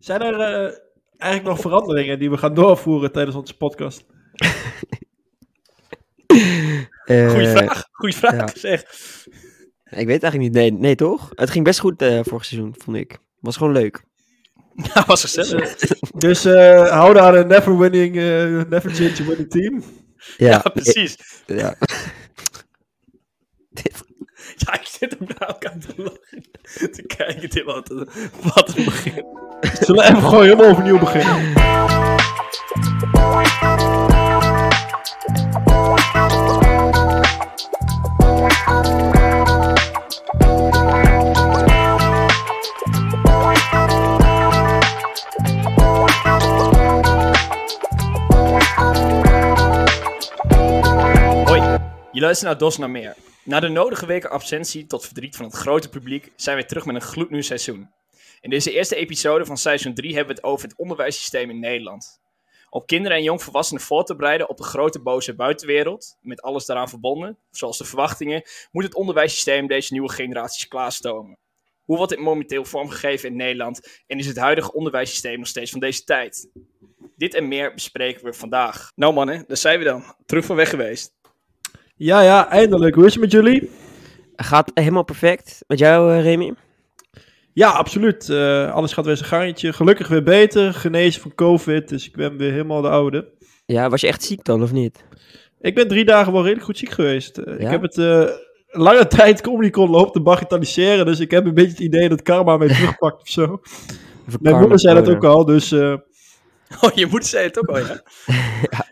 Zijn er eh, eigenlijk nog veranderingen die we gaan doorvoeren tijdens onze podcast? Eh, Goeie vraag. Goeie vraag, ja. zeg. Ik weet eigenlijk niet. Nee, nee toch? Het ging best goed eh vorig seizoen, vond ik. Was gewoon leuk. Ja, was gezellig. Dus eh houden aan een never winning, eh, never change winning team. Ja, precies. Ja. Ja, ik zit ook naar elkaar te lachen. Te kijken dit wat, wat een begin. Zullen we even gewoon helemaal overnieuw beginnen? Hoi, je luistert naar Dos naar Meer. Na de nodige weken absentie tot verdriet van het grote publiek zijn we terug met een gloednieuw seizoen. In deze eerste episode van seizoen 3 hebben we het over het onderwijssysteem in Nederland. Om kinderen en jongvolwassenen voor te bereiden op de grote boze buitenwereld, met alles daaraan verbonden, zoals de verwachtingen, moet het onderwijssysteem deze nieuwe generaties klaarstomen. Hoe wordt dit momenteel vormgegeven in Nederland en is het huidige onderwijssysteem nog steeds van deze tijd? Dit en meer bespreken we vandaag. Nou mannen, daar zijn we dan. Terug van weg geweest. Ja, ja, eindelijk. Hoe is het met jullie? Gaat helemaal perfect. Met jou, eh, Remy? Ja, absoluut. Eh, alles gaat weer zijn gangetje. Gelukkig weer beter. Genezen van COVID. Dus ik ben weer helemaal de oude. Ja, was je echt ziek dan, of niet? Ik ben drie dagen wel redelijk goed ziek geweest. Eh, Ik heb het lange tijd Comedycon lopen te bagatelliseren. Dus ik heb een beetje het idee dat karma mij terugpakt of zo. Mijn moeder zei dat ook al. Dus Oh, je moeder zei het ook al, ja?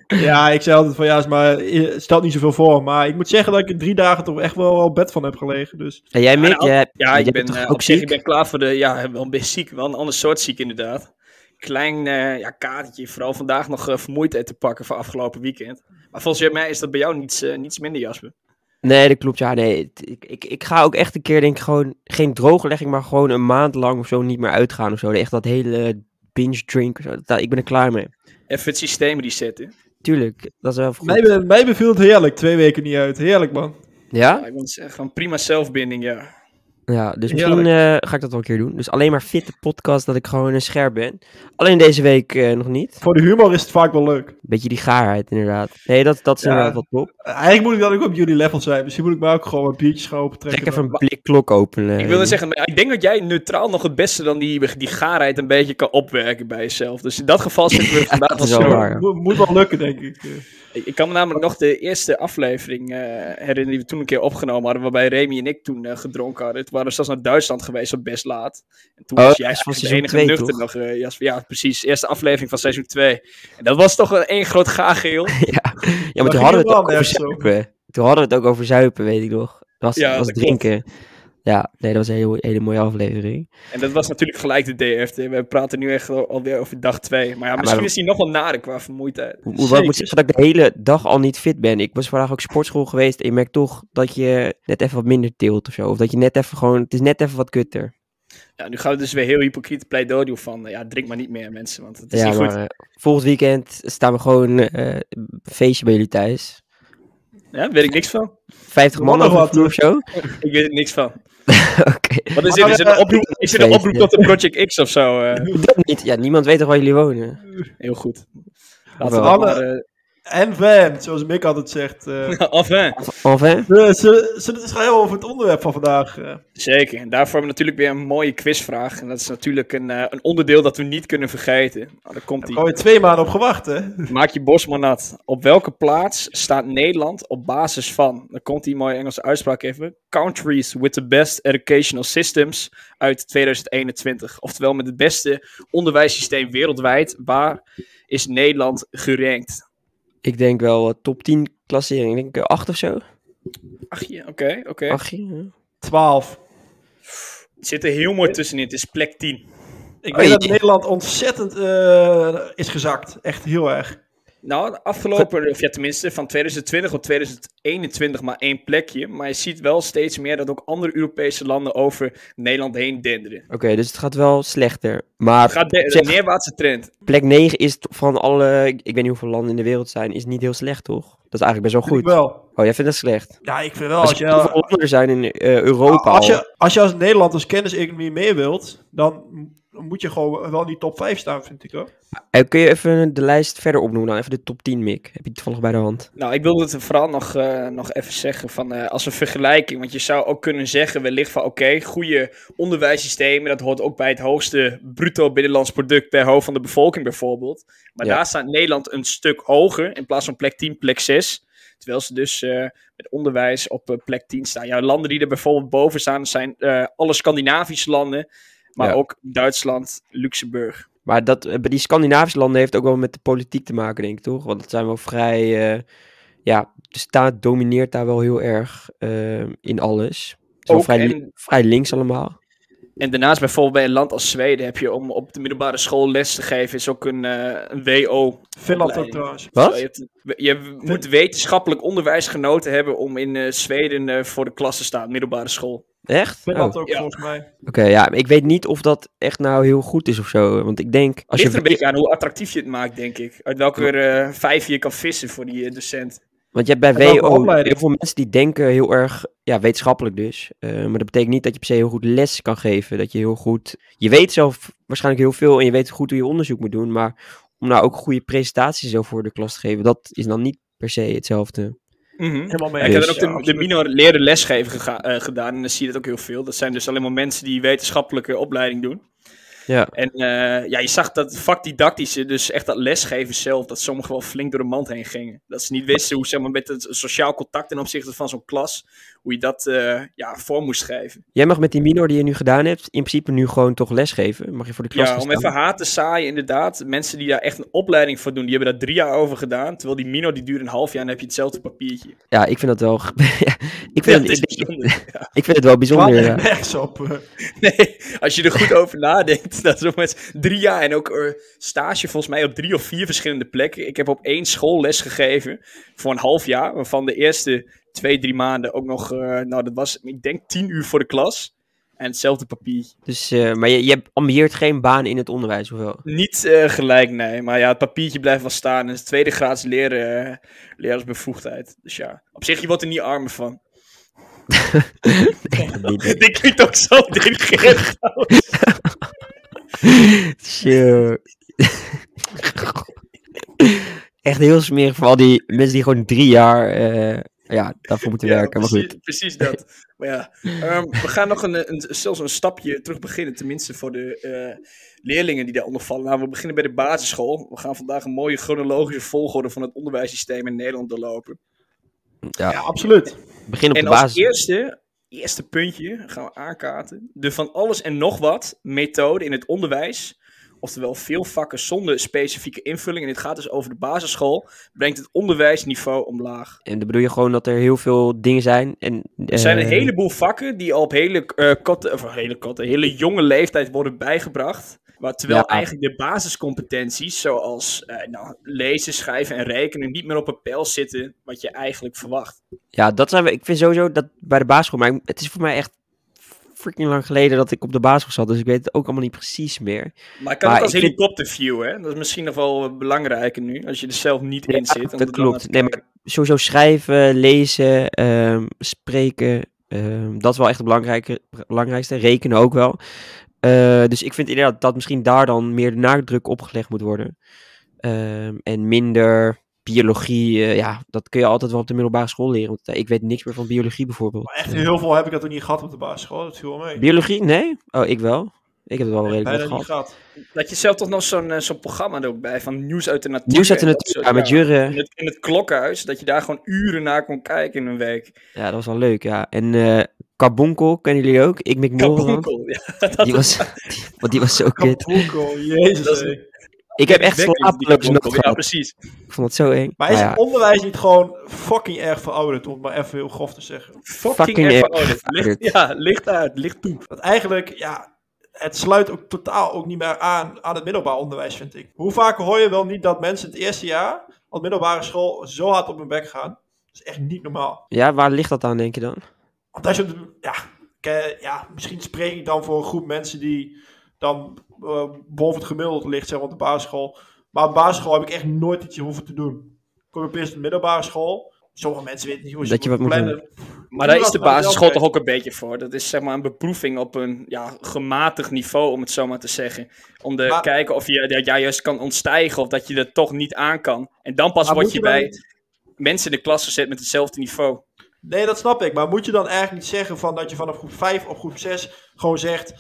ja, ik zei altijd van ja, is maar, eh, stelt niet zoveel voor. Maar ik moet zeggen dat ik er drie dagen toch echt wel op bed van heb gelegen. Dus En jij, Mick, nou, Ja, jij ik ben eh, ook ziek? ik ben klaar voor de... Ja, wel een beetje ziek. Wel een ander soort ziek inderdaad. Klein eh ja, kaartje. Vooral vandaag nog vermoeidheid te pakken van afgelopen weekend. Maar volgens mij is dat bij jou niets, niets minder, Jasper. Nee, dat klopt. Ja, nee. Ik, ik, ik ga ook echt een keer, denk ik, gewoon geen drooglegging, maar gewoon een maand lang of zo niet meer uitgaan of zo. Echt dat hele binge drink of zo. Dat, ik ben er klaar mee. Even het systeem resetten. Tuurlijk, dat is wel goed. mij, be- mij beviel het heerlijk. Twee weken niet uit. Heerlijk man. Ja, Ja? ik moet zeggen, van prima zelfbinding, ja. Ja, dus misschien eh, ga ik dat wel een keer doen. Dus alleen maar fitte podcast dat ik gewoon een scherp ben. Alleen deze week eh, nog niet. Voor de humor is het vaak wel leuk. Beetje die gaarheid inderdaad. Nee, dat, dat is Ja. inderdaad wat top. Eigenlijk moet ik dan ook op jullie level zijn. Misschien moet ik mij ook gewoon wat biertjes gaan opentrekken. Trek even een blik klok openen. Ik wilde zeggen, maar ik denk dat jij neutraal nog het beste dan die, die gaarheid een beetje kan opwerken bij jezelf. Dus in dat geval zitten we vandaag dat wel is wel zo. waar. Moet, moet wel lukken, denk ik. Ik, ik kan me namelijk nog de eerste aflevering eh, herinneren die we toen een keer opgenomen hadden, waarbij Remy en ik toen gedronken hadden. Waren zelfs naar Duitsland geweest op best laat. En toen Oh, was jij van de enige twee, nuchter nog, eh, Jasper. Ja, precies. Eerste aflevering van seizoen 2. En dat was toch een één groot gaargeel. Ja, ja maar toen hadden we het ook over zuipen. Toen hadden we het ook over zuipen, weet ik nog. Dat was, Ja, was drinken. Ja, nee, dat was een hele, hele mooie aflevering. En dat was natuurlijk gelijk de DFT. We praten nu echt al- alweer over dag 2. Maar ja, maar- misschien is hij nog wel nader qua vermoeidheid. Hoe, wat moet zeggen dat ik de hele dag al niet fit ben. Ik was vandaag ook sportschool geweest en je merkt toch dat je net even wat minder tilt of zo. Of dat je net even gewoon, het is net even wat kutter. Ja, nu gaan we dus weer heel hypocriet pleidooi doen van, eh, ja, drink maar niet meer mensen, want het is Ja, niet goed. eh, volgend weekend staan we gewoon een feestje bij jullie thuis. Ja, weet ik niks van. 50 man de wat, of zo? Ik weet er niks van. Oké. Wat is dit? Is het een oproep, is het een oproep tot de Project X of zo? eh? Dat niet. Ja, niemand weet toch waar jullie wonen. heel goed. Laten we dat maar... eh, En van, zoals Mick altijd zegt. eh enfin, Enfin? we zullen zullen het eens gaan hebben over het onderwerp van vandaag. eh. zeker. En daarvoor hebben we natuurlijk weer een mooie quizvraag. En dat is natuurlijk een, eh, een onderdeel dat we niet kunnen vergeten. Nou, daar komt Daar hebben we twee maanden op gewacht, hè? Maak je bos maar nat. Op welke plaats staat Nederland op basis van, dan komt die mooie Engelse uitspraak even, Countries with the best educational systems uit 2021. Oftewel met het beste onderwijssysteem wereldwijd. Waar is Nederland gerankt? Ik denk wel eh, top 10 klassering. Ik denk eh, 8 of zo. Ach ja, oké, oké. 8 ja. 12. Het zit er heel mooi tussenin. Het is plek 10. Ik weet dat Nederland ontzettend eh, is gezakt. Echt heel erg. Nou, de afgelopen, of ja, tenminste van 2020 tot 2021 maar één plekje. Maar je ziet wel steeds meer dat ook andere Europese landen over Nederland heen denderen. Oké, dus het gaat wel slechter. Maar Het gaat de, een neerwaartse trend. plek 9 is van alle, ik weet niet hoeveel landen in de wereld zijn, is niet heel slecht, toch? Dat is eigenlijk best wel goed. ik wel. Oh, jij vindt dat slecht? Ja, ik vind wel. Als Als je je, hoeveel landen er zijn in eh, Europa als, al. je, als je als Nederland als kenniseconomie mee wilt, dan moet je gewoon wel in die top 5 staan, vind ik hoor. Eh, kun je even de lijst verder opnoemen dan? Even de top 10, Mick. Heb je het toevallig bij de hand? Nou, ik wilde het vooral nog, eh, nog even zeggen van, eh, als een vergelijking. Want je zou ook kunnen zeggen wellicht van oké, goede onderwijssystemen. Dat hoort ook bij het hoogste bruto binnenlands product per hoofd van de bevolking bijvoorbeeld. Maar Ja. daar staat Nederland een stuk hoger. In plaats van plek 10, plek 6. Terwijl ze dus eh, met onderwijs op plek 10 staan. Ja, landen die er bijvoorbeeld boven staan zijn eh, alle Scandinavische landen. Maar Ja. ook Duitsland, Luxemburg. Maar dat, eh, bij die Scandinavische landen heeft ook wel met de politiek te maken, denk ik, toch? Want dat zijn wel vrij... eh, ja, de staat domineert daar wel heel erg eh, in alles. Het is wel Ook vrij, en- vrij links allemaal. En daarnaast bijvoorbeeld bij een land als Zweden heb je om op de middelbare school les te geven, is ook een, eh, een WO. Finland ook trouwens. Wat? Zo, je, hebt- je moet wetenschappelijk onderwijs genoten hebben om in eh, Zweden eh, voor de klas te staan, middelbare school. Echt? Finland Oh, ook Ja. volgens mij. Oké, ja. Ik weet niet of dat echt nou heel goed is of zo. Want ik denk... Als Ligt je, er een beetje aan hoe attractief je het maakt, denk ik. Uit welke eh, vijf je kan vissen voor die eh, docent. Want je hebt bij WO heel veel mensen die denken heel erg ja, wetenschappelijk dus. Eh, maar dat betekent niet dat je per se heel goed les kan geven. Dat je heel goed... Je weet zelf waarschijnlijk heel veel en je weet goed hoe je onderzoek moet doen. Maar om nou ook goede presentaties zo voor de klas te geven, dat is dan niet per se hetzelfde. Mhm. Helemaal mee. Ja, ik heb dan ook de, de minor leren lesgeven eh, gedaan en dan zie je dat ook heel veel. Dat zijn dus alleen maar mensen die wetenschappelijke opleiding doen. Ja. En eh, ja, je zag dat vakdidactische, dus echt dat lesgeven zelf, dat sommigen wel flink door de mand heen gingen. Dat ze niet wisten hoe zeg maar, met het sociaal contact ten opzichte van zo'n klas, hoe je dat eh, ja, voor moest geven. Jij mag met die minor die je nu gedaan hebt, in principe nu gewoon toch lesgeven. Mag je voor de klas Ja, om staan. even haat te zaaien, inderdaad. Mensen die daar echt een opleiding voor doen, die hebben daar drie jaar over gedaan. Terwijl die minor die duurt een half jaar en dan heb je hetzelfde papiertje. Ja, ik vind dat wel... ja, ik, vind het ik. Ja. ik vind het wel bijzonder, nergens op. eh. Nee, als je er goed over nadenkt, dat is ook met drie jaar en ook eh, stage volgens mij op drie of vier verschillende plekken. Ik heb op één school les gegeven voor een half jaar, waarvan de eerste twee, drie maanden ook nog, eh, nou dat was, ik denk tien uur voor de klas. En hetzelfde papier. Dus, eh, maar je, je ambieert geen baan in het onderwijs, of wel? Niet gelijk, nee. Maar ja, het papiertje blijft wel staan. En het tweede graads leren, eh, leraarsbevoegdheid. Dus ja, op zich, je wordt er niet armer van. Nee. Dit klinkt ook zo denigrerend. Echt heel smerig voor al die mensen die gewoon drie jaar eh, ja, daarvoor moeten werken. Maar precies, goed. precies dat. Maar ja, ehm, we gaan nog een, een, zelfs een stapje terug beginnen. Tenminste voor de eh, leerlingen die daaronder vallen. Nou, we beginnen bij de basisschool. We gaan vandaag een mooie chronologische volgorde van het onderwijssysteem in Nederland doorlopen. Ja, Ja, absoluut. begin op En de als basis. eerste, eerste puntje gaan we aankaarten. De van alles en nog wat methode in het onderwijs. Oftewel veel vakken zonder specifieke invulling. En dit gaat dus over de basisschool. Brengt het onderwijsniveau omlaag. En dan bedoel je gewoon dat er heel veel dingen zijn. En, Er zijn een eh, heleboel vakken die al op hele, eh korte, of hele, hele jonge leeftijd worden bijgebracht. Maar terwijl Ja. eigenlijk de basiscompetenties, zoals eh, nou, lezen, schrijven en rekenen, niet meer op een pijl zitten wat je eigenlijk verwacht. Ja, dat zijn we. Ik vind sowieso dat bij de basisschool. Maar het is voor mij echt freaking lang geleden dat ik op de basisschool zat. Dus ik weet het ook allemaal niet precies meer. Maar ik kan Maar ook als ik vind- helikopterview, hè? Dat is misschien nog wel belangrijker nu, als je er zelf niet in zit. dat klopt. Nee, maar sowieso schrijven, lezen, ehm, spreken. ehm, dat is wel echt het belangrijke, belangrijkste. Rekenen ook wel. Eh, dus ik vind inderdaad dat misschien daar dan meer de nadruk op gelegd moet worden. Ehm, en minder biologie. eh, ja, dat kun je altijd wel op de middelbare school leren. Want eh, ik weet niks meer van biologie bijvoorbeeld. Maar echt heel veel heb ik dat ook niet gehad op de basisschool. Dat viel wel mee. Biologie? Nee? Oh, ik wel. Ik heb het wel redelijk wat niet gehad. gehad. Dat je zelf toch nog zo'n zo'n programma er ook bij, van nieuws uit de natuur. Nieuws uit de natuur, ja, met. Jurre. In het, in het klokhuis, dat je daar gewoon uren naar kon kijken in een week. Ja, dat was wel leuk, ja. En Carbonkel, kennen jullie ook? Ik Mick. Kabonkel, ja. Dat Die was, die, want die was zo kut. Kapoenkel, jezus. Ik heb echt kabonkel. nacht Ja, gehad. precies. Ik vond het zo eng. Maar is ja, het onderwijs niet gewoon fucking erg verouderd, om het maar even heel grof te zeggen? Fucking, Fucking erg verouderd. Licht, ja, licht uit, licht toe. Dat eigenlijk, ja, het sluit ook totaal ook niet meer aan aan het middelbaar onderwijs, vind ik. Hoe vaak hoor je wel niet dat mensen het eerste jaar op middelbare school zo hard op hun bek gaan? Dat is echt niet normaal. ja, waar ligt dat aan, denk je dan? Want als je, ja, ja, misschien spreek ik dan voor een groep mensen die dan eh, boven het gemiddelde ligt, zeg maar, op de basisschool. Maar op basisschool heb ik echt nooit iets hoeven te doen. Kom je op eerst op de middelbare school. Sommige mensen weten niet hoe ze Dat je wat moet plannen. Maar daar is de basisschool toch ook een beetje voor. Dat is zeg maar een beproeving op een ja, gematigd niveau, om het zo maar te zeggen. Om te Maar- kijken of je dat jij juist kan ontstijgen of dat je er toch niet aan kan. En dan pas word je bij niet- mensen in de klas gezet met hetzelfde niveau. Nee, dat snap ik. Maar moet je dan eigenlijk niet zeggen van dat je vanaf groep 5 of groep 6 gewoon zegt.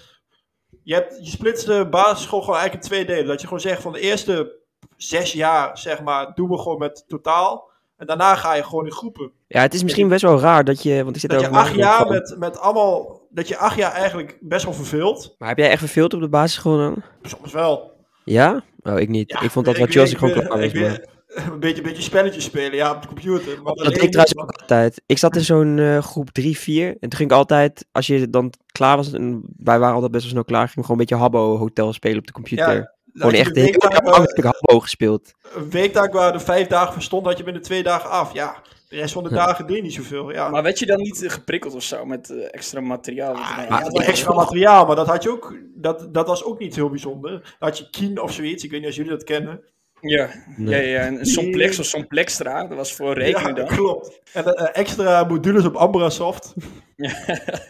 Je, hebt, je splitst de basisschool gewoon eigenlijk in twee delen. Dat je gewoon zegt van de eerste zes jaar, zeg maar, doen we gewoon met totaal. En daarna ga je gewoon in groepen. Ja, het is misschien best wel raar dat je... Want ik zit Dat je acht jaar van- met, met allemaal. Dat je acht jaar eigenlijk best wel verveelt. Maar heb jij echt verveeld op de basisschool dan? Soms wel. Ja? Oh, ik niet. Ja, ik vond dat ik weet- gewoon klaar was. Ik Een beetje, een beetje spelletjes spelen, ja, op de computer. Maar Dat deed ik trouwens ook altijd. Ik zat in zo'n eh, groep 3, 4. En toen ging ik altijd, als je dan klaar was, en wij waren altijd best wel snel klaar, ging ik gewoon een beetje Habbo Hotel spelen op de computer. Ja, gewoon echt de hele dag lang heb ik Habbo gespeeld. Een weekdag waar de vijf dagen verstond, had je binnen twee dagen af. Ja, de rest van de Ja. dagen deed niet zoveel. Ja. Maar werd je dan niet eh, geprikkeld of zo met eh, extra materiaal? er dan- Ja, maar- dat was extra materiaal, maar dat had je ook. Dat, dat was ook niet heel bijzonder. Dan had je Kien of zoiets. Ik weet niet of jullie dat kennen. Ja, Nee. ja, ja, en Somplex of Somplextra, dat was voor rekenen ja, dan. klopt. En eh, extra modules op Ambrasoft.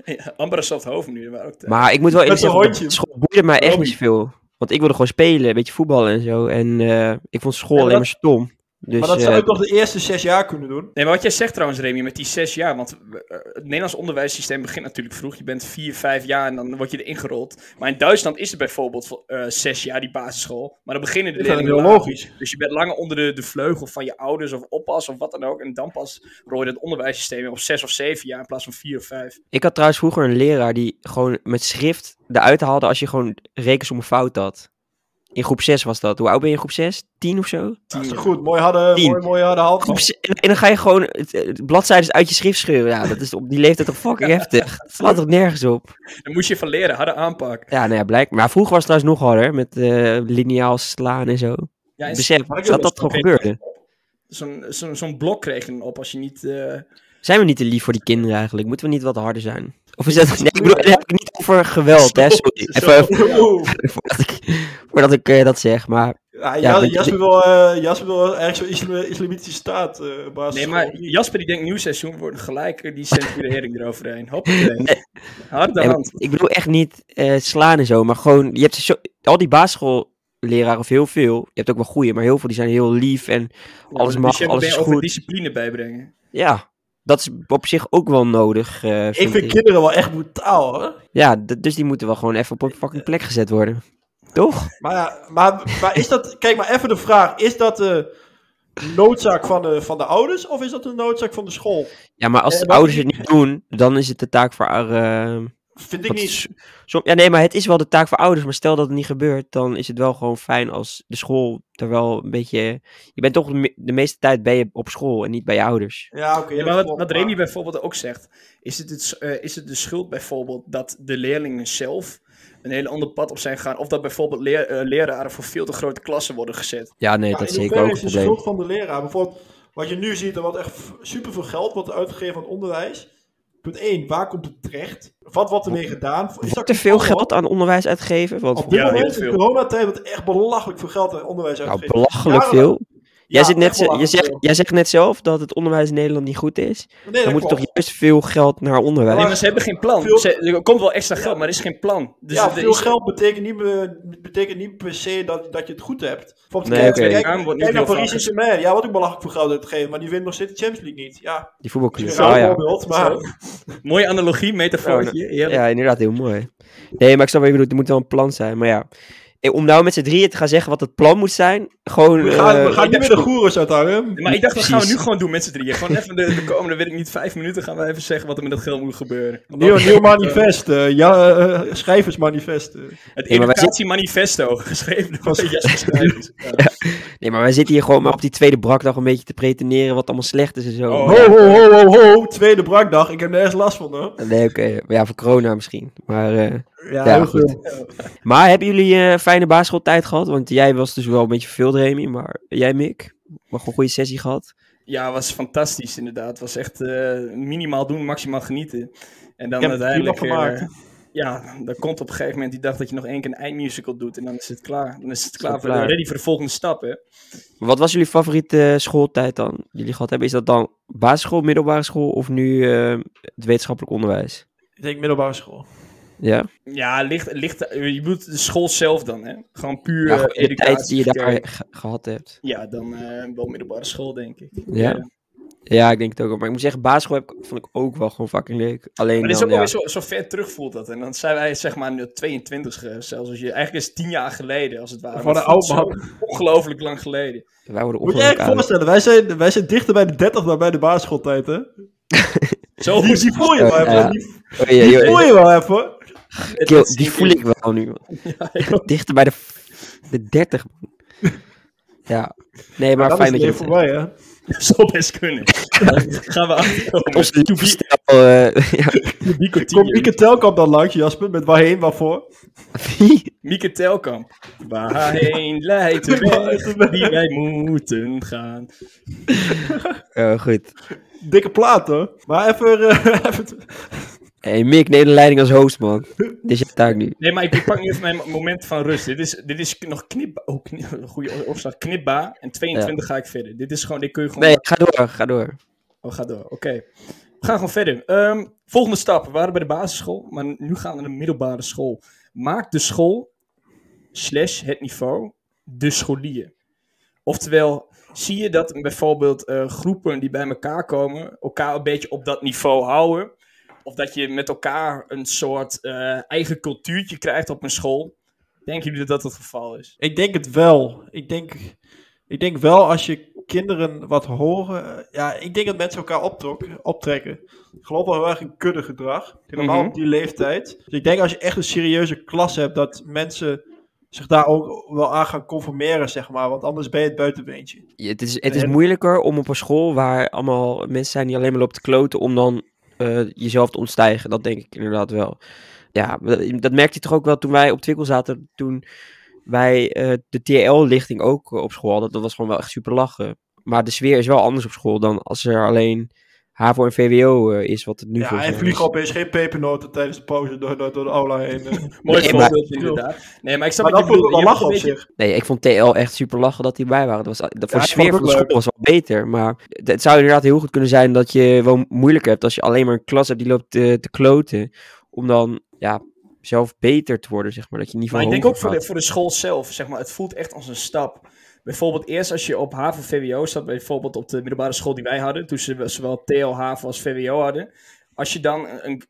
ja, Ambrasoft Hoven nu, waren ook Maar ik moet wel zo'n zeggen, hondje. school boeide mij echt niet zoveel. Want ik wilde gewoon spelen, een beetje voetballen en zo. En eh, ik vond school Ja, alleen maar stom. Dus, maar dat zou eh, je toch de eerste zes jaar kunnen doen? Nee, maar wat jij zegt trouwens, Remy, met die zes jaar. Want eh, het Nederlands onderwijssysteem begint natuurlijk vroeg. Je bent vier, vijf jaar en dan word je erin gerold. Maar in Duitsland is het bijvoorbeeld eh, zes jaar, die basisschool. Maar dan beginnen de Ik leerlingen heel logisch. Dus je bent langer onder de, de vleugel van je ouders of oppas of wat dan ook. En dan pas rol je het onderwijssysteem op zes of zeven jaar in plaats van vier of vijf. Ik had trouwens vroeger een leraar die gewoon met schrift eruit haalde als je gewoon rekensommen fout had. In groep 6 was dat. Hoe oud ben je in groep 6? 10 of zo? Dat is toch goed. Mooi hadden, Tien. mooi, mooi hadden ze- en, en dan ga je gewoon het, het bladzijden uit je schrift scheuren. Ja, dat is op die leeftijd toch fucking heftig. Dat slaat toch nergens op. Daar moest je van leren, harde aanpak. Ja, nou ja, blijkbaar. Maar vroeger was het trouwens nog harder. Met eh lineaal slaan en zo. Ja, en Besef dat dat gewoon nog gebeurde. Zo'n zo'n zo'n blok kreeg je dan op als je niet... eh, Zijn we niet te lief voor die kinderen eigenlijk? Moeten we niet wat harder zijn? Of is dat... Nee, ik bedoel, daar heb ik niet over geweld, hè. Sorry. Even voordat ik, voordat ik eh, dat zeg, maar... Ja, Jasper wil, eh, Jasper wil ergens zo'n isla- islamitische staat. eh basis Nee, maar Jasper die denkt nieuw seizoen wordt gelijk die censurering eroverheen. Hoppakee. Nee. Harde Nee, maar hand. ik bedoel echt niet eh, slaan en zo, maar gewoon... Je hebt zo, al die basisschoolleraren, of heel veel... Je hebt ook wel goeie, maar heel veel die zijn heel lief en alles Ja, mag, dus je alles is goed. discipline bijbrengen. Ja, dat is op zich ook wel nodig, eh, Ik vind vind ik. kinderen wel echt brutaal, hoor. Ja, dus die moeten wel gewoon even op een fucking plek gezet worden. Toch? Maar, ja, maar, maar is dat... Kijk maar even de vraag. Is dat de noodzaak van de, van de ouders of is dat de noodzaak van de school? Ja, maar als Eh, de ouders het niet doen, dan is het de taak voor... eh, Vind ik wat niet. is- som- ja, nee, maar het is wel de taak voor ouders. Maar stel dat het niet gebeurt, dan is het wel gewoon fijn als de school er wel een beetje... Je bent toch de, me- de meeste tijd ben je op school en niet bij je ouders. Ja, oké. Ja, maar wat, wat Remy bijvoorbeeld ook zegt, is het, het, eh, is het de schuld bijvoorbeeld dat de leerlingen zelf een hele ander pad op zijn gegaan? Of dat bijvoorbeeld leer, eh, leraren voor veel te grote klassen worden gezet? Ja, nee, Ja, dat is in zeker hoeverre ook is een de schuld van de leraar? Bijvoorbeeld, wat je nu ziet, er wordt echt super veel geld wordt uitgegeven aan het onderwijs. Punt 1, waar komt het terecht? Wat wordt ermee gedaan? Is dat Wordt er veel geld aan onderwijs uitgegeven? Want Op dit Ja, moment, in veel. coronatijd, wordt echt belachelijk veel geld aan onderwijs nou, uitgegeven. belachelijk Jarenlang. veel. Jij, Ja, zit net, je zegt, jij zegt net zelf dat het onderwijs in Nederland niet goed is. Nee, Dan moet er toch juist veel geld naar onderwijs. Nee, maar ze hebben geen plan. Veel- Ze- er komt wel extra geld, maar er is geen plan. Dus ja, veel is- geld betekent niet, be- betekent niet per se dat, dat je het goed hebt. Bijvoorbeeld, Nee, kijk, oké. kijk, kijk naar Paris Saint-Germain. Ja, wat ook belachelijk veel geld uitgegeven, maar die wint nog steeds de Champions League niet. Ja, Die voetbalclub. dat is een raar ja. maar... Mooie analogie, metafoortje. heerlijk. ja, inderdaad, heel mooi. Nee, maar ik snap wat je bedoelt. Er moet wel een plan zijn. Maar ja, om nou met z'n drieën te gaan zeggen wat het plan moet zijn. Gewoon. We gaan, eh, we gaan niet meer de goeroes uithangen. Maar ik dacht, dat gaan we nu gewoon doen met z'n drieën. Gewoon even de, de komende, weet ik niet, vijf minuten gaan we even zeggen wat er met dat geld moet gebeuren. Nieuw, manifest, eh, ja, eh, schrijversmanifest. eh. Het educatiemanifesto, geschreven door Jasper Schrijvers. Ja. Nee, maar wij zitten hier gewoon maar op die tweede brakdag een beetje te preteneren wat allemaal slecht is en zo. Oh, Ho, ho, ho, ho, ho, tweede brakdag. Ik heb nergens last van, hoor. Nee, oké. Maar Ja, voor corona misschien. Maar, eh, Ja, Ja, heel goed. veel. maar hebben jullie een fijne basisschooltijd gehad? Want jij was dus wel een beetje verveeld, Remy. Maar jij, Mick? Maar gewoon een goede sessie gehad. Ja, was fantastisch inderdaad. Het was echt eh, minimaal doen, maximaal genieten. En dan Ik heb het uiteindelijk... prima eh, gemaakt. ja, dan komt op een gegeven moment die dag dat je nog één keer een eindmusical doet en dan is het klaar. Dan is het klaar voor klaar. de, ready voor de volgende stap, hè. Wat was jullie favoriete schooltijd dan? die Jullie gehad hebben? Is dat dan basisschool, middelbare school of nu eh, het wetenschappelijk onderwijs? Ik denk middelbare school. Ja? Ja, ligt, ligt, je moet de school zelf dan, hè. Gewoon puur ja eh, gewoon de tijd educatie. die je daar ge- gehad hebt. Ja, dan eh, wel middelbare school, denk ik. Ja? Ja, ik denk het ook. wel. Maar ik moet zeggen, basisschool heb, ik- vond ik ook wel gewoon fucking leuk. Alleen Maar dit is dan, ook ja, alweer zo, zo ver terug voelt dat. En dan zijn wij zeg maar nu 22 ge- zelfs. Als je, eigenlijk is het 10 jaar geleden als het ware. Van een het oud zo Ongelooflijk lang geleden. wij worden Moet je je voorstellen, wij zijn, wij zijn dichter bij de 30 dan bij de basisschooltijd, hè? Zo Die, die voel je wel even. Ja. Die, Oh, ja, die joh, voel je wel even. Kill, die voel ik wel nu. Ja, ik. Dichter bij de, de 30. man. Ja, nee, maar fijn dat je voorbij, hè? Dat zou best kunnen. Gaan we achterkomen. Onze eh, ja. Komt. Mieke Telkamp dan langs, Jasper? Met waarheen, waarvoor? Wie? Mieke Telkamp. Waarheen leidt de weg die wij moeten gaan. Oh, goed. Dikke plaat, hoor. Maar even... eh, even Hey, Mick, neem de leiding als host, man. Dit is je taak nu. Nee, maar ik, pak nu even mijn moment van rust. Dit is, dit is nog knip... Oh, knip, goede opslag. Knipba. En 22 ga ik verder. Dit is gewoon... Dit kun je gewoon... Nee, ga door, ga door. Oh, ga door. Oké. We gaan gewoon verder. Ehm, volgende stap. We waren bij de basisschool, maar nu gaan we naar de middelbare school. Maak de school, slash het niveau, de scholier. Oftewel, zie je dat bijvoorbeeld eh, groepen die bij elkaar komen, elkaar een beetje op dat niveau houden. Of dat je met elkaar een soort eh, eigen cultuurtje krijgt op een school. Denken jullie dat dat het geval is? Ik denk het wel. Ik denk, ik denk wel als je kinderen wat horen. Ja, ik denk dat mensen elkaar optrok, optrekken. Ik geloof wel heel erg in kuddegedrag. Helemaal Mhm. op die leeftijd. Dus ik denk als je echt een serieuze klas hebt, dat mensen zich daar ook wel aan gaan conformeren, zeg maar. Want anders ben je het buitenbeentje. Ja, Het is, het is En- moeilijker om op een school waar allemaal mensen zijn die alleen maar lopen te kloten, om dan eh, jezelf te ontstijgen. Dat denk ik inderdaad wel. Ja, dat merkte je toch ook wel toen wij op Twikkel zaten, toen wij eh, de TL-lichting ook eh, op school hadden. Dat was gewoon wel echt super lachen. Maar de sfeer is wel anders op school dan als er alleen HAVO en VWO eh, is, wat het nu Ja, en mij vliegen is. opeens geen pepernoten tijdens de pauze door, door, door de aula heen. eh. Mooi Nee, maar- voorbeeld inderdaad. Nee, maar ik snap maar dat vond wel lachen op beetje- zich. Nee, ik vond TL echt super lachen dat die bij waren. Dat was, dat voor Ja, de sfeer van de school leuk. was wel beter. Maar het zou inderdaad heel goed kunnen zijn dat je wel moeilijker hebt als je alleen maar een klas hebt die loopt te, te kloten. Om dan ja, zelf beter te worden, zeg maar. Dat je niveau Maar ik denk ook voor de, voor de school zelf, zeg maar, het voelt echt als een stap. Bijvoorbeeld eerst als je op HAVO VWO zat, bijvoorbeeld op de middelbare school die wij hadden, toen ze zowel TL, HAVO als VWO hadden. Als je dan een,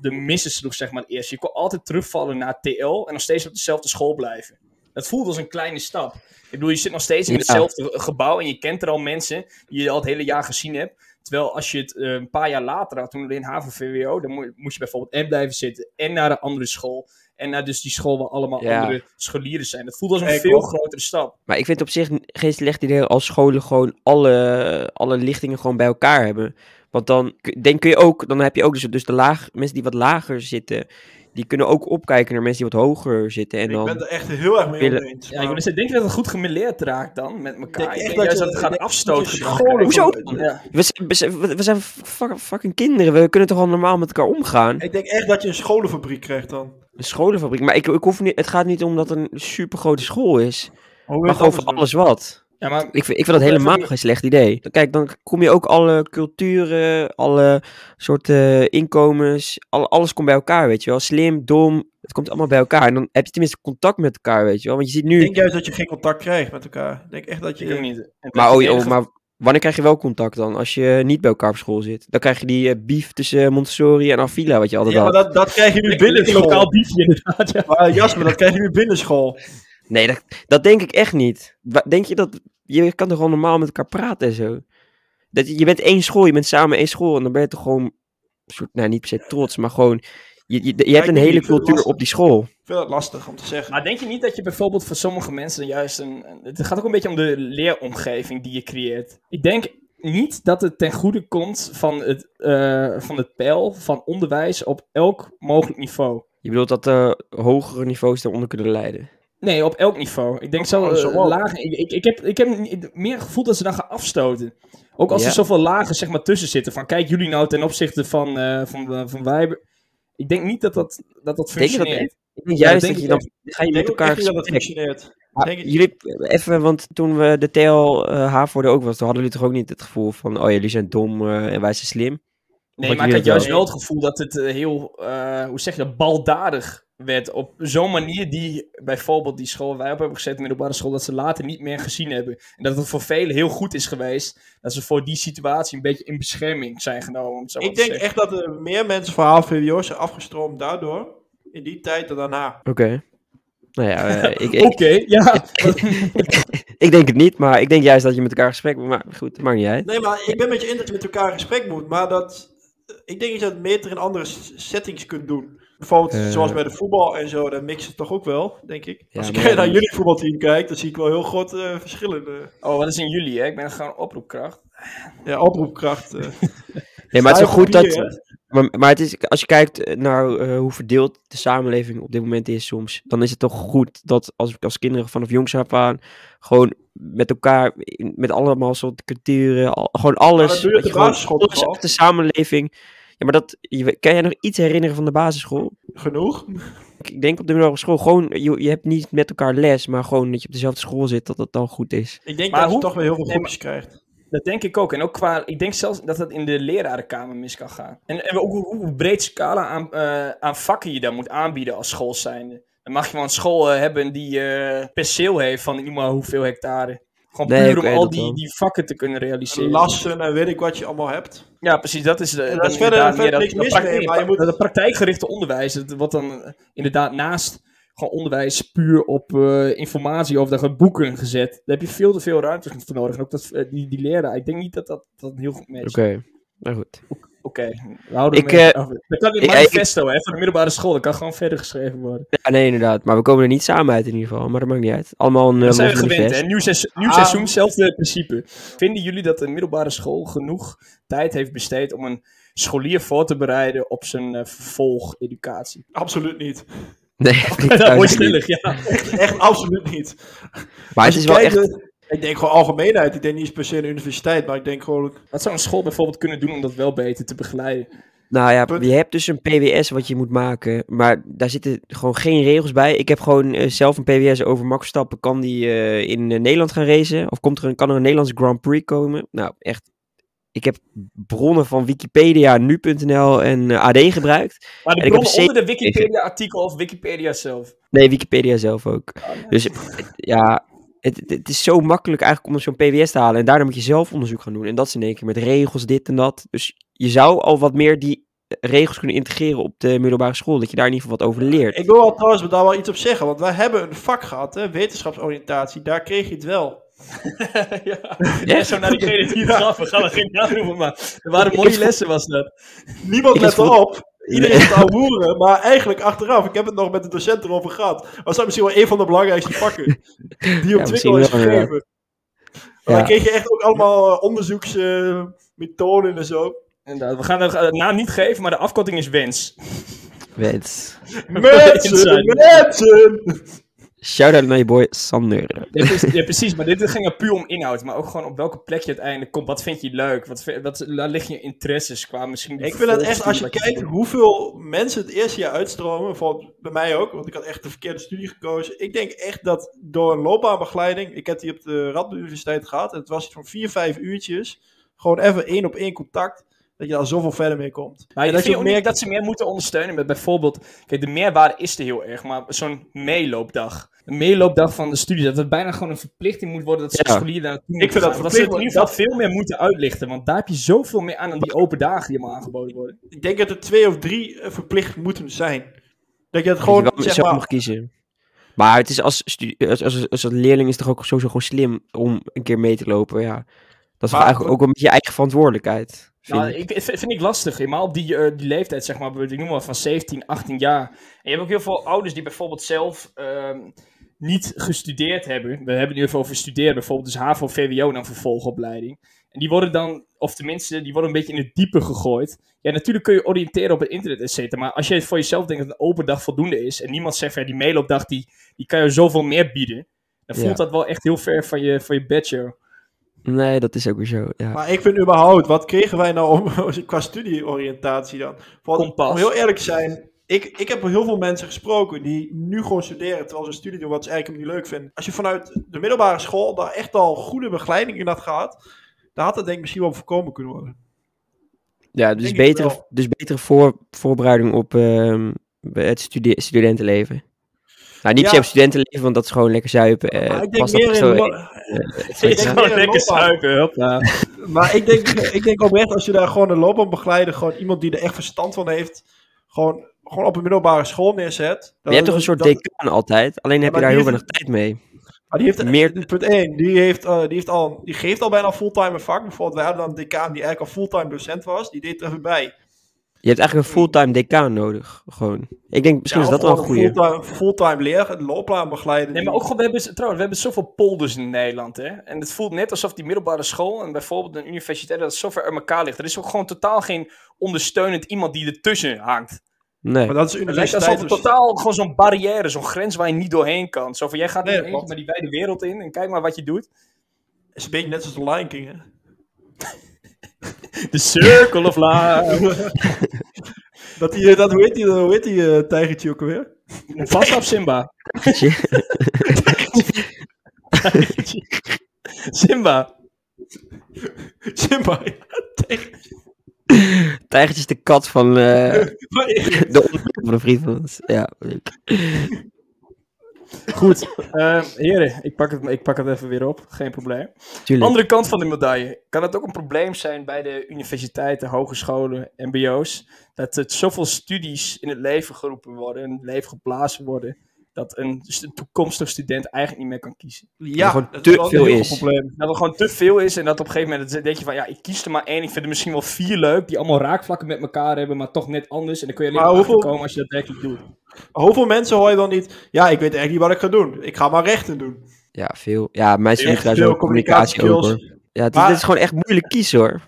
de missen sloeg, zeg maar, eerst. Je kon altijd terugvallen naar TL en nog steeds op dezelfde school blijven. Dat voelt als een kleine stap. Ik bedoel, je zit nog steeds in Ja. hetzelfde gebouw en je kent er al mensen die je al het hele jaar gezien hebt. Terwijl als je het eh, een paar jaar later had, toen in HAVO VWO, dan mo- moest je bijvoorbeeld en blijven zitten en naar een andere school. En naar dus die school waar allemaal Ja. andere scholieren zijn. Dat voelt als een Ik veel ook. grotere stap. Maar ik vind op zich geen slecht idee als scholen gewoon alle, alle lichtingen gewoon bij elkaar hebben. Want dan kun- denk kun je ook, dan heb je ook dus, dus de laag, mensen die wat lager zitten, die kunnen ook opkijken naar mensen die wat hoger zitten. En ik dan, ben er echt heel erg mee willen- oneens. Ja, ik maar- wil zeggen, denk je dat het goed gemêleerd raakt dan met elkaar? denk Ik echt denk dat juist je- dat het gaat ik afstoten. dat. Hoezo? Ja. we, we zijn fuck- fucking kinderen, we kunnen toch al normaal met elkaar omgaan. Ik denk echt dat je een scholenfabriek krijgt dan. Een scholenfabriek, maar ik, ik hoef niet, het gaat niet om dat het een super grote school is. Maar gewoon voor alles wat. Ja, maar Ik vind, ik vind dat helemaal geen slecht idee. Kijk, dan kom je ook alle culturen, alle soorten inkomens, al, alles komt bij elkaar, weet je wel. Slim, dom, het komt allemaal bij elkaar. En dan heb je tenminste contact met elkaar, weet je wel. Want je ziet Ik nu... denk juist dat je geen contact krijgt met elkaar. Ik denk echt dat ik je... niet. En dat Maar, je oh, oh, maar wanneer krijg je wel contact dan? Als je niet bij elkaar op school zit. Dan krijg je die eh, beef tussen Montessori en Avila, wat je altijd Ja, maar had. dat, dat krijg je nu binnen school. lokaal biefje inderdaad, ja. Maar Jasper, dat krijg je nu binnen school. Nee, dat, dat denk ik echt niet. Denk je dat... Je kan toch gewoon normaal met elkaar praten en zo? Dat, je je bent één school, je bent samen één school. En dan ben je toch gewoon... Soort, nou, niet per se trots, maar gewoon... Je, je, je hebt een hele cultuur lastig. op die school. Ik vind dat lastig om te zeggen. Maar denk je niet dat je bijvoorbeeld voor sommige mensen juist een... Het gaat ook een beetje om de leeromgeving die je creëert. Ik denk niet dat het ten goede komt van het, eh, van het pijl van onderwijs op elk mogelijk niveau. Je bedoelt dat de hogere niveaus daaronder kunnen leiden. Nee, op elk niveau. Ik denk zo, Oh, zo lagen. Ik, ik, ik heb, ik heb meer het gevoel dat ze dan gaan afstoten. Ook als Ja. er zoveel lagen zeg maar, tussen zitten. Van kijk jullie nou ten opzichte van, eh van, van wij. Ik denk niet dat dat, dat, dat Denk je dat functioneert. Ik denk Ja, juist dat dat, denk je ik dan ga je Ik met elkaar dat functioneert. Ik- jullie, even, want toen we de TL voor de ook was, toen hadden jullie toch ook niet het gevoel van, oh jullie zijn dom eh, en wij zijn slim? Nee, maar ik had juist wel- het gevoel dat het eh, heel, eh, hoe zeg je dat, baldadig werd. Op zo'n manier die bijvoorbeeld die school waar wij op hebben gezet, de middelbare school, dat ze later niet meer gezien hebben. En dat het voor velen heel goed is geweest dat ze voor die situatie een beetje in bescherming zijn genomen. Om zo Ik denk echt dat er meer mensen van HVWO zijn afgestroomd daardoor. In die tijd dan daarna. Oké. Nou ja, eh, ik, ik, Oké, ja. ik denk het niet, maar ik denk juist dat je met elkaar gesprek moet. Maar goed, dat maakt niet uit. Nee, maar ik ben met je in dat je met elkaar in gesprek moet. Maar dat, ik denk dat je dat beter in andere settings kunt doen. Bijvoorbeeld Eh. zoals bij de voetbal en zo. Dan mixen het toch ook wel, denk ik. Ja, Als ik naar jullie voetbalteam kijk, dan zie ik wel heel grote eh, verschillen. eh. Oh, wat is in juli, hè? Ik ben gewoon oproepkracht. ja, oproepkracht. eh. Nee, maar het is wel goed Papier, dat. Maar, maar het is, als je kijkt naar eh, hoe verdeeld de samenleving op dit moment is soms, dan is het toch goed dat als, als kinderen vanaf jongs af aan gewoon met elkaar, met allemaal soort culturen, al- gewoon alles. dat doe je de gewoon de samenleving. Ja, maar dat, je, kan jij nog iets herinneren van de basisschool? Genoeg. Ik denk op de middelbare school gewoon, je, je hebt niet met elkaar les, maar gewoon dat je op dezelfde school zit, dat dat dan goed is. Ik denk Maar dat je hoe- toch weer heel veel groepjes krijgt. Dat denk ik ook. En ook qua, ik denk zelfs dat het in de lerarenkamer mis kan gaan. En, en ook hoe, hoe breed scala aan, eh, aan vakken je dan moet aanbieden als school zijnde. Dan mag je wel een school eh, hebben die eh perceel heeft van niet maar hoeveel hectare. Gewoon Nee, puur om al dat die, wel. die vakken te kunnen realiseren. Lassen en weet ik wat je allemaal hebt. Ja, precies. Dat is, de, daar dan is verder- verder meer niks dat, mis dat, mee, praktijk- maar je moet- dat praktijkgerichte onderwijs. Dat, wat dan eh, inderdaad naast gewoon onderwijs puur op eh, informatie of daar boeken gezet. Daar heb je veel te veel ruimte voor nodig. En ook dat, eh, die, die leraar. Ik denk niet dat dat, dat heel goed matcht. Oké, nou goed. Oké, we houden Ik, eh. Dat kan in manifesto, hè, van de middelbare school. Dat kan gewoon verder geschreven worden. Ja, nee, inderdaad. Maar we komen er niet samen uit in ieder geval. Maar dat maakt niet uit. Allemaal een uh, Dat zijn we gewend, hè. Nieuw, seizoen, nieuw Ah. seizoen, hetzelfde principe. Vinden jullie dat de middelbare school genoeg tijd heeft besteed om een scholier voor te bereiden op zijn eh, vervolgeducatie? Absoluut niet. Nee, Dat wordt stellig, ja. Echt absoluut niet. Maar het is wel kijkt, echt... Ik denk gewoon algemeenheid. Ik denk niet eens per se een universiteit. Maar ik denk gewoon... Wat zou een school bijvoorbeeld kunnen doen om dat wel beter te begeleiden? Nou ja, je hebt dus een PWS wat je moet maken. Maar daar zitten gewoon geen regels bij. Ik heb gewoon eh, zelf een PWS over Max Verstappen. Kan die eh, in eh, Nederland gaan racen? Of komt er een, kan er een Nederlandse Grand Prix komen? Nou, echt... Ik heb bronnen van Wikipedia, nu.nl en AD gebruikt. Maar de bronnen onder de Wikipedia-artikel of Wikipedia zelf? Nee, Wikipedia zelf ook. Dus het- ja, het, is zo makkelijk eigenlijk om zo'n PWS te halen. En daardoor moet je zelf onderzoek gaan doen. En dat is in één keer met regels, dit en dat. Dus je zou al wat meer die regels kunnen integreren op de middelbare school. Dat je daar in ieder geval wat over leert. Ik wil wel trouwens daar wel iets op zeggen. Want wij hebben een vak gehad, hè, wetenschapsoriëntatie. Daar kreeg je het wel. ja. ja, zo naar diegene die het gaf. We gaan er geen naam noemen, maar er waren mooie lessen was dat. Niemand let erop. Iedereen is aan boeren, maar eigenlijk achteraf, ik heb het nog met de docent erover gehad, was dat misschien wel een van de belangrijkste vakken die op misschien is gegeven. Ja. Dan kreeg je echt ook allemaal eh, onderzoeksmethoden en zo. Inderdaad, we gaan de eh, naam niet geven, maar de afkorting is wens. Wens. Mensen, mensen! Shout-out naar je boy Sander. Ja, precies, ja, precies, maar dit ging er puur om inhoud. Maar ook gewoon op welke plek je uiteindelijk komt. Wat vind je leuk? Wat, wat, waar liggen je interesses qua misschien... Ik vind het echt, als je kijkt hoeveel mensen het eerste jaar uitstromen, bijvoorbeeld bij mij ook, want ik had echt de verkeerde studie gekozen. Ik denk echt dat door een loopbaanbegeleiding, ik heb die op de Radboud Universiteit gehad, en het was iets van vier, vijf uurtjes, gewoon even één op één contact, dat je daar zoveel verder mee komt. Maar En ik dat vind je ook meer niet dat ze meer moeten ondersteunen met bijvoorbeeld... Kijk, de meerwaarde is er heel erg, maar zo'n meeloopdag. Een meeloopdag van de studie, dat het bijna gewoon een verplichting moet worden dat ze Ja. scholieren daar naartoe Ik vind dat. Dat ze het in ieder geval veel meer moeten uitlichten, want daar heb je zoveel meer aan dan die open dagen die maar aangeboden worden. Ik denk dat er twee of drie eh, verplicht moeten zijn. Dat je het Gewoon, gewoon, je zeg zelf maar, mag kiezen. Maar het is als, studie, als, als, als leerling is het toch ook sowieso gewoon slim om een keer mee te lopen. Ja. Dat is Maar- eigenlijk ook wel met je eigen verantwoordelijkheid. Nou, ik. vind, ik lastig. Helemaal op die, eh, die leeftijd, zeg maar, ik noem maar van 17, 18 jaar. En je hebt ook heel veel ouders die bijvoorbeeld zelf ehm, niet gestudeerd hebben. We hebben het nu even over studeren, bijvoorbeeld dus HAVO, VWO en dan vervolgopleiding. En die worden dan, of tenminste, die worden een beetje in het diepe gegooid. Ja, natuurlijk kun je oriënteren op het internet, et cetera. Maar als je voor jezelf denkt dat een open dag voldoende is, en niemand zegt ja, die meeloopdag, die, die kan je zoveel meer bieden. Dan voelt Ja. dat wel echt heel ver van je, van je bedshow. Nee, dat is ook weer zo. Ja. Maar ik vind überhaupt, wat kregen wij nou om, qua studieoriëntatie dan? Want, Kompas. om heel eerlijk te zijn, ik, ik heb heel veel mensen gesproken die nu gewoon studeren terwijl ze een studie doen wat ze eigenlijk niet leuk vinden. Als je vanuit de middelbare school daar echt al goede begeleiding in had gehad, dan had dat denk ik misschien wel voorkomen kunnen worden. Ja, dus Denk betere, dus betere voor, voorbereiding op ehm, het studi- studentenleven. Nou, niet per se Ja. op studentenleven, want dat is gewoon lekker zuipen. eh, maar ik denk meer in... zoiets. denk Gewoon lekker hoppa. Maar ik denk, ik denk oprecht, als je daar gewoon een loopbaanbegeleider, gewoon iemand die er echt verstand van heeft, gewoon, gewoon op een middelbare school neerzet. Je hebt toch een soort dan- decaan altijd, alleen heb je daar heel weinig tijd mee. Maar die heeft Meer- punt 1, die, heeft, eh, die, heeft al, die geeft al bijna fulltime een vak. Bijvoorbeeld, wij hadden dan een decaan die eigenlijk al fulltime docent was. Die deed er even bij. Je hebt eigenlijk een fulltime decaan nodig, gewoon. Ik denk, misschien Ja, is dat wel een goeie. Fulltime, fulltime leraar, loopbaanbegeleider. Nee, maar ook gewoon, we hebben, trouwens, we hebben zoveel polders in Nederland, hè. En het voelt net alsof die middelbare school en bijvoorbeeld een universiteit, dat het zo ver uit elkaar ligt. Er is ook gewoon totaal geen ondersteunend iemand die ertussen hangt. Nee. Maar dat is Het lijkt alsof universiteit. het totaal gewoon zo'n barrière, zo'n grens waar je niet doorheen kan. Zo van, jij gaat Nee, niet maar die wijde wereld in en kijk maar wat je doet. is een beetje net zoals de Lion King, hè? The Circle of Life. Dat, die, eh, dat, hoe heet die, hoe heet die eh, tijgertje ook alweer? Vast op Simba. Simba. Simba. ja, tijger. Tijgertje is de kat van eh, Maar- de van een vriend van ons. Ja, leuk. Goed. Eh, heren, ik pak, het, ik pak het even weer op. Geen probleem. Tuurlijk. Andere kant van de medaille. Kan het ook een probleem zijn bij de universiteiten, hogescholen, mbo's? Dat er zoveel studies in het leven geroepen worden, in het leven geblazen worden, dat een, st- een toekomstig student eigenlijk niet meer kan kiezen. Ja, dat te wel een veel is. groot probleem. Dat er gewoon te veel is en dat op een gegeven moment denk je van, ja, ik kies er maar één. Ik vind er misschien wel vier leuk, die allemaal raakvlakken met elkaar hebben, maar toch net anders. En dan kun je alleen Maar maar hoeveel- komen als je dat werkelijk doet. Hoeveel mensen hoor je dan niet? Ja, ik weet eigenlijk niet wat ik ga doen. Ik ga maar rechten doen. Ja, veel. Ja, studie Echt daar zo communicatie hoor. Ja, dit, Maar- dit is gewoon echt moeilijk kiezen hoor.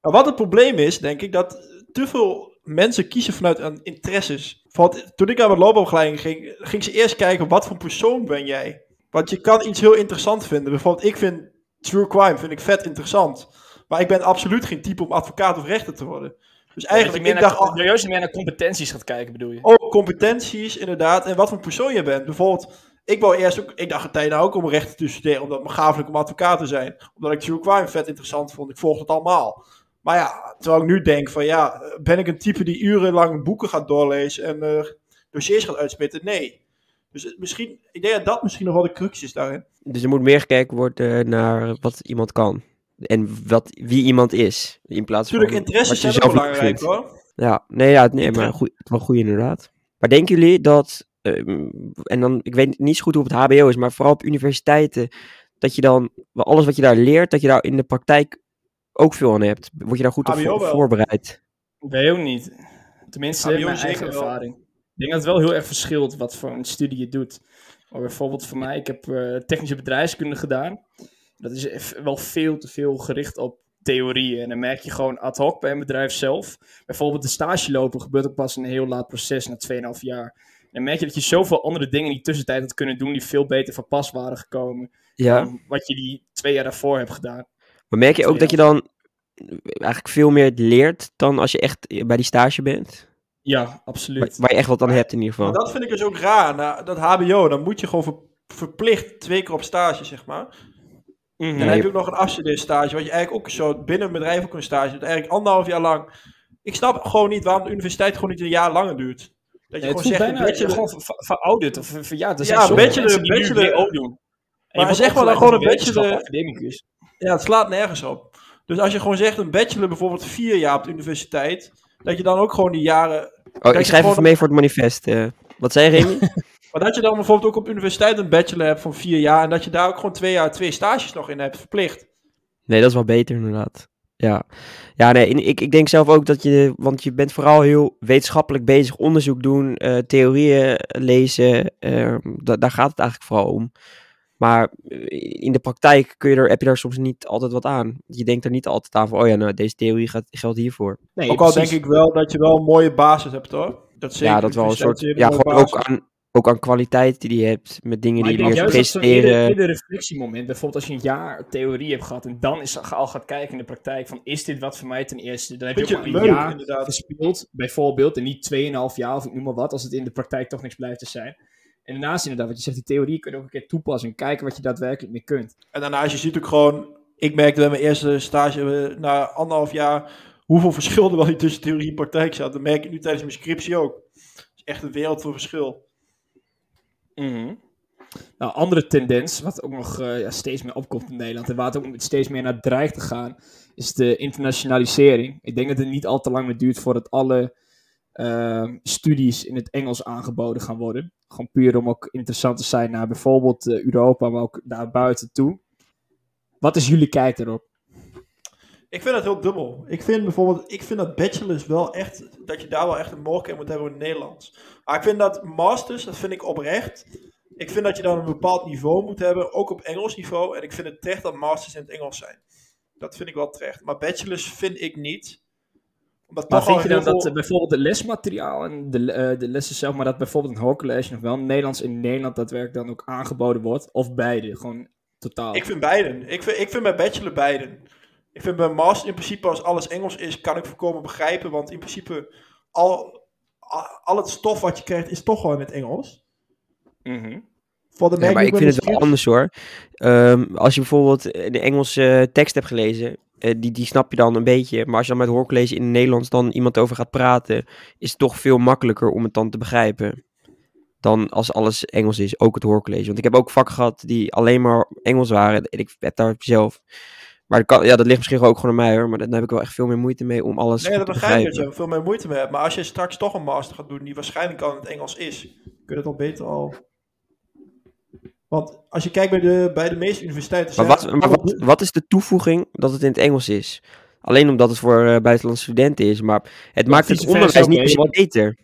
Maar wat het probleem is, denk ik, dat te veel mensen kiezen vanuit een interesses. Want toen ik aan mijn loopopleiding ging, ging ze eerst kijken wat voor persoon ben jij. Want je kan iets heel interessant vinden. Bijvoorbeeld, ik vind true crime vind ik vet interessant. Maar ik ben absoluut geen type om advocaat of rechter te worden. Dus Eigenlijk, eigenlijk, meer ik naar, dacht juist meer naar competenties gaat kijken, bedoel je? ook competenties inderdaad en wat voor persoon je bent. Bijvoorbeeld, ik wou eerst ook, ik dacht een tijd nou ook om rechten te studeren, omdat het me gaaf leek om advocaat te zijn. Omdat ik true crime vet interessant vond. Ik volgde het allemaal. Maar ja, terwijl ik nu denk van ja, ben ik een type die urenlang boeken gaat doorlezen en eh, dossiers gaat uitspitten? Nee. Dus het- misschien, ik denk dat dat misschien nog wel de crux is daarin. Dus er moet meer gekeken worden naar wat iemand kan. En wat, wie iemand is. In plaats Natuurlijk, van interesses wat je zelf belangrijk vindt. hoor. Ja, nee, ja, nee maar goed, het is wel goed inderdaad. Maar denken jullie dat, ehm, en dan, ik weet niet zo goed hoe op het HBO is, maar vooral op universiteiten, dat je dan, alles wat je daar leert, dat je daar in de praktijk ook veel aan hebt? Word je daar goed op HBO voor- wel. voorbereid? Ik weet ook niet. Tenminste, HBO mijn eigen zeker wel. ervaring. Ik denk dat het wel heel erg verschilt wat voor een studie je doet. Maar bijvoorbeeld voor mij, ik heb eh, technische bedrijfskunde gedaan. Dat is wel veel te veel gericht op theorieën. En dan merk je gewoon ad hoc bij een bedrijf zelf. Bijvoorbeeld de stage lopen gebeurt ook pas in een heel laat proces, na 2,5 jaar. Dan merk je dat je zoveel andere dingen in die tussentijd had kunnen doen die veel beter van pas waren gekomen. Ja, Dan wat je die twee jaar daarvoor hebt gedaan. maar merk je ook dat je dan eigenlijk veel meer leert dan als je echt bij die stage bent? Ja, absoluut. waar je echt wat aan hebt in ieder Maar geval. dat vind ik dus ook raar. Na dat HBO, dan moet je gewoon ver- verplicht twee keer op stage, zeg maar. Mhm. En dan heb je ook nog een afstudeerstage, wat je eigenlijk ook zo binnen een bedrijf ook een stage doet. Eigenlijk anderhalf jaar lang. Ik snap gewoon niet waarom de universiteit gewoon niet een jaar langer duurt. Dat je Ja, gewoon zegt, bijna een bachelor- gewoon ver- ver- verouderd. Of, ver- ja, er zijn Ja, bachelor- nu bachelor- WO doen. En je Maar zeg maar dan gewoon een bachelor- academicus. Ja, het slaat nergens op. Dus als je gewoon zegt een bachelor bijvoorbeeld vier jaar op de universiteit, dat je dan ook gewoon die jaren... Oh, je ik schrijf gewoon- even mee voor het manifest. eh. wat zei je, Remy? Maar dat je dan bijvoorbeeld ook op universiteit een bachelor hebt van vier jaar en dat je daar ook gewoon twee jaar twee stages nog in hebt, verplicht. Nee, dat is wel beter inderdaad. Ja, ja nee, ik, ik denk zelf ook dat je, want je bent vooral heel wetenschappelijk bezig, onderzoek doen, eh, theorieën lezen, ehm, da- daar gaat het eigenlijk vooral om. Maar eh, in de praktijk kun je er, heb je daar soms niet altijd wat aan. Je denkt er niet altijd aan van, oh ja, nou, deze theorie gaat, geldt hiervoor. Nee, ook al precies. denk ik wel dat je wel een mooie basis hebt hoor. Dat zeker. ja, dat wel een soort, ja, gewoon ook aan, ook aan kwaliteit die je hebt, met dingen Maar die je juist dat presenteren. eerder reflectiemoment, bijvoorbeeld als je een jaar theorie hebt gehad en dan is, al gaat kijken in de praktijk van is dit wat voor mij ten eerste, dan heb je ook je een leuk, jaar inderdaad? gespeeld, bijvoorbeeld, en niet 2,5 jaar of ik noem maar wat, als het in de praktijk toch niks blijft te zijn. En daarnaast inderdaad, wat je zegt, die theorie kun je ook een keer toepassen en kijken wat je daadwerkelijk mee kunt. En daarnaast, je ziet ook gewoon... Ik merkte bij mijn eerste stage eh, na anderhalf jaar... hoeveel verschil er wel niet tussen theorie en praktijk zat. Dat merk ik nu tijdens mijn scriptie ook. Het is echt een wereld van verschil. Nou, andere tendens, wat ook nog eh, ja, steeds meer opkomt in Nederland en waar het ook steeds meer naar dreigt te gaan, is de internationalisering. Ik denk dat het niet al te lang meer duurt voordat alle ehm, studies in het Engels aangeboden gaan worden. Gewoon puur om ook interessant te zijn naar bijvoorbeeld eh, Europa, maar ook naar buiten toe. Wat is jullie kijk erop? Ik vind dat heel dubbel. Ik vind bijvoorbeeld, ik vind dat bachelors wel echt, dat je daar wel echt een mogelijkheid moet hebben in het Nederlands. Maar ik vind dat masters, dat vind ik oprecht. Ik vind dat je dan een bepaald niveau moet hebben, ook op Engels niveau. En ik vind het terecht dat masters in het Engels zijn. Dat vind ik wel terecht. Maar bachelors vind ik niet. Omdat Maar vind je dan dat eh, bijvoorbeeld het lesmateriaal en de, eh, de lessen zelf, maar dat bijvoorbeeld een hoorcollege nog wel Nederlands in Nederland daadwerkelijk dan ook aangeboden wordt? Of beide? Gewoon totaal? Ik vind beiden. Ik vind, ik vind bij bachelor beiden. Ik vind bij master in principe als alles Engels is, kan ik voorkomen begrijpen. Want in principe al, al, al het stof wat je krijgt is toch gewoon in het Engels. Mhm. Voor de Ja, maar ik vind het wel anders hoor. Ehm, als je bijvoorbeeld eh, de Engelse tekst hebt gelezen, eh, die, die snap je dan een beetje. Maar als je dan met hoorcollege in het Nederlands dan iemand over gaat praten, is het toch veel makkelijker om het dan te begrijpen. Dan als alles Engels is, ook het hoorcollege. Want ik heb ook vakken gehad die alleen maar Engels waren. En ik heb daar zelf. Maar kan, ja, dat ligt misschien ook gewoon aan mij hoor. Maar daar heb ik wel echt veel meer moeite mee om alles Nee, dat te begrijp ik dat begrijpen. je veel meer moeite mee hebt. Maar als je straks toch een master gaat doen die waarschijnlijk al in het Engels is, kun je dat al beter al. Want als je kijkt bij de, bij de meeste universiteiten. Maar, wat, maar wat, wat is de toevoeging dat het in het Engels is? Alleen omdat het voor eh, buitenlandse studenten is. Maar het maakt het onderwijs niet wordt- beter.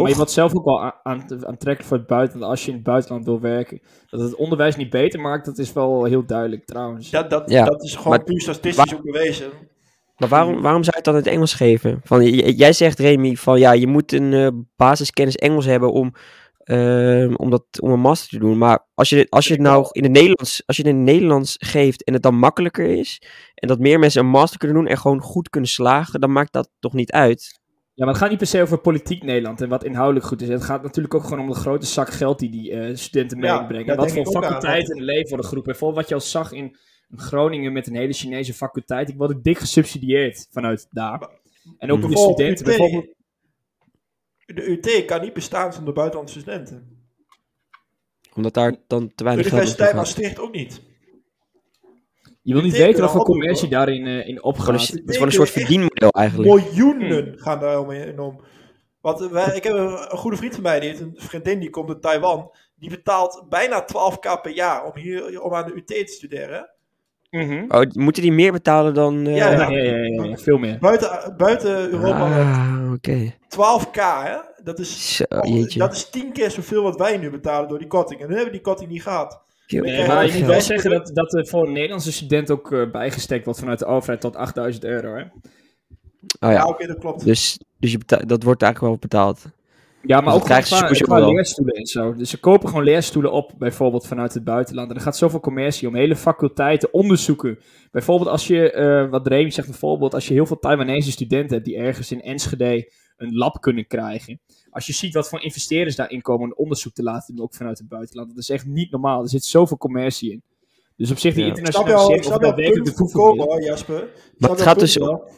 Maar je wordt zelf ook wel aan, aan- aantrekkelijk voor het buitenland als je in het buitenland wil werken. Dat het onderwijs niet beter maakt, dat is wel heel duidelijk trouwens. dat, dat, Ja, dat is gewoon maar- puur statistisch waar- ook bewezen. Maar waarom, waarom zou je het dan in het Engels geven? Van, jij zegt, Remy, van ja, je moet een eh, basiskennis Engels hebben om, ehm, om, dat, om een master te doen. Maar als je, als je het nou in het Nederlands, als je het in het Nederlands geeft en het dan makkelijker is, en dat meer mensen een master kunnen doen en gewoon goed kunnen slagen, dan maakt dat toch niet uit? Ja, maar het gaat niet per se over politiek Nederland en wat inhoudelijk goed is. Het gaat natuurlijk ook gewoon om de grote zak geld die die eh, studenten Ja, meebrengen. dat wat voor ik in het leven worden geroepen. Bijvoorbeeld wat je al zag in Groningen met een hele Chinese faculteit. Die worden dik gesubsidieerd vanuit daar. En ook de Bijvoorbeeld studenten. UT. Bijvoorbeeld, De UT kan niet bestaan zonder buitenlandse studenten. Omdat daar dan te De weinig geld naartoe Universiteit. Maastricht ook niet. Je wil niet weten wat voor oproepen, commercie daarin eh, in opgaat. een- Het is gewoon een soort verdienmodel eigenlijk. Miljoenen gaan daar om. in om. Want eh, wij, ik heb een, een goede vriend van mij, die heeft een vriendin die komt uit Taiwan. Die betaalt bijna 12k per jaar om, hier, om aan de UT te studeren. Mhm. Oh, moeten die meer betalen dan... eh, Ja, Ja, ja, ja, ja, ja, veel meer. Buiten, buiten Europa. Ah, oké. 12k, hè? Dat is, Zo, dat is 10 keer zoveel wat wij nu betalen door die korting. En nu hebben we die korting niet gehad. Nee, maar je moet wel zeggen dat, dat er voor een Nederlandse student ook eh, bijgestekt wordt vanuit de overheid tot 8000 euro. Hè? Oh Ja, ja, oké, dat klopt. dus, dus je dat wordt eigenlijk wel betaald. Ja, maar Dus ook gewoon qua, qua leerstoelen en zo. Dus ze kopen gewoon leerstoelen op, bijvoorbeeld vanuit het buitenland. En er gaat zoveel commercie om, hele faculteiten, onderzoeken. Bijvoorbeeld als je, eh, wat Remy zegt bijvoorbeeld, als je heel veel Taiwanese studenten hebt die ergens in Enschede een lab kunnen krijgen. Als je ziet wat voor investeerders daarin komen om onderzoek te laten doen, ook vanuit het buitenland. Dat is echt niet normaal. Er zit zoveel commercie in. Dus op zich die Ja. Jou, ik snap punt de hoor, Jasper. Maar het gaat dus wel.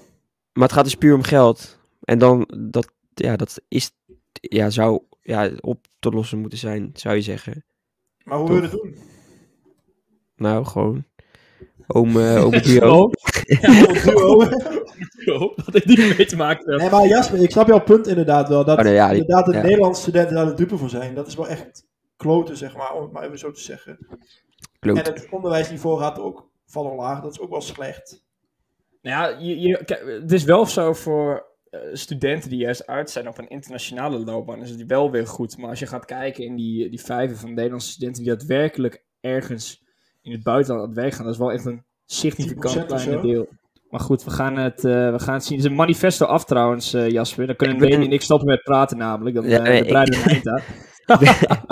Maar het gaat dus puur om geld. En dan, dat, ja, dat is, ja, zou ja, op te lossen moeten zijn, zou je zeggen. Maar hoe wil je dat doen? Nou, gewoon. Oom, eh oom duo. Oh, wat heeft die mee te maken? Nee, maar Jasper, ik snap jouw punt inderdaad wel. Dat Oh, nee, ja, die- inderdaad de ja. Nederlandse studenten daar de dupe voor zijn. Dat is wel echt kloten, zeg maar, om het maar even zo te zeggen. Kloot. En het onderwijsniveau gaat ook van laag. Dat is ook wel slecht. Nou ja, je, je, kijk, het is wel zo voor eh, studenten die juist uit zijn op een internationale loopbaan, is het wel weer goed. Maar als je gaat kijken in die, die vijven van Nederlandse studenten die daadwerkelijk ergens in het buitenland aan het werk gaan, dat is wel echt een 10% significant kleine deel. Maar goed, we gaan het, eh, we gaan het zien. Het is een manifesto af trouwens, eh, Jasper. Dan kunnen Ik Demi en ik stoppen met praten namelijk. Dan Ja, eh breiden we een eind aan.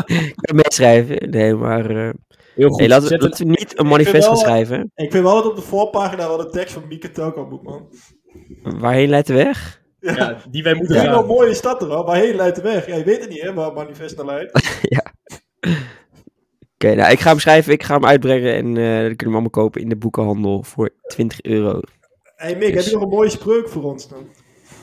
ik kan meeschrijven. Nee, maar... eh, Heel goed. nee, laten, we- laten we niet een manifest gaan schrijven. Ik vind wel dat op de voorpagina wel de tekst van Mieke Toko moet, man. Waarheen leidt de weg? ja, die wij moeten Ja, wel gaan. mooi is dat er wel. Waarheen leidt de weg? Ja, je weet het niet, hè, waar het manifest naar leidt. Oké, nou, ik ga hem schrijven, ik ga hem uitbrengen en eh, dan kunnen we hem allemaal kopen in de boekenhandel voor 20 euro. hey Mick, heb je nog een mooie spreuk voor ons dan?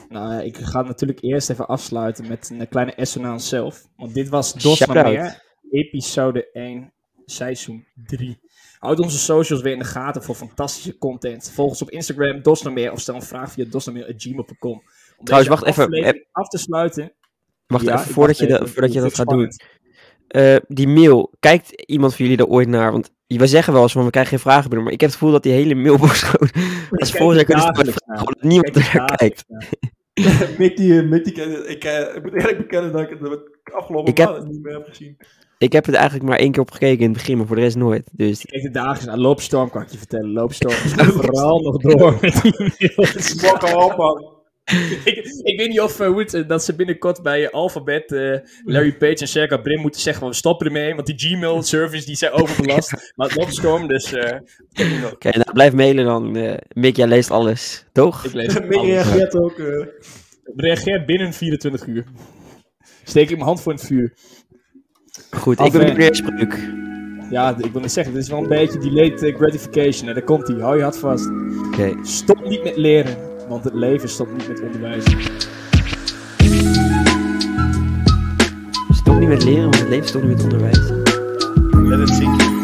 Nou, ik ga natuurlijk eerst even afsluiten met een kleine naar onszelf. Want dit was Dos meer, episode 1, seizoen 3. Houd onze socials weer in de gaten voor fantastische content. Volg ons op Instagram, Dos naar meer, of stel een vraag via dosnaarmeer.gmail.com. Om Trouwens, wacht even, af te sluiten. Wacht Ja, even, voordat, je, dat, voordat je dat gaat doen. Eh, die mail, kijkt iemand van jullie er ooit naar? Want we zeggen wel eens van we krijgen geen vragen binnen, maar ik heb het gevoel dat die hele mailbox gewoon als kijk vol er is. dagelijks gewoon dat niemand er naar kijkt. Mick, die, Mick die, ken- ik, eh, ik moet eerlijk bekennen dat ik het de afgelopen Ik heb- maanden niet meer heb gezien. Ik heb het eigenlijk maar één keer op gekeken in het begin, maar voor de rest nooit. Dus Kijk de dagen naar Loopstorm, kan ik je vertellen. Loopstorm is vooral nog door met die mails. Man. ik, ik weet niet of eh, dat ze binnenkort bij Alphabet eh, Larry Page en Sergey Brin moeten zeggen van we stoppen ermee, want die Gmail service die zijn overbelast. maar het loopt storm, dus eh, oké, nou, blijf mailen dan. eh Mick, jij leest alles, toch? ik lees Mick alles. reageert ook. eh, Reageer binnen 24 uur. Steek ik mijn hand voor het vuur. Goed, Af ik wil en- niet meer spruk. Ja, ik wil niet zeggen, dit is wel een beetje delayed gratification. En daar komt hij, hou je hart vast. Oké. Stop niet met leren, want het leven stopt niet met onderwijzen. Stop niet met leren, want het leven stopt niet met onderwijs. Let it zinken.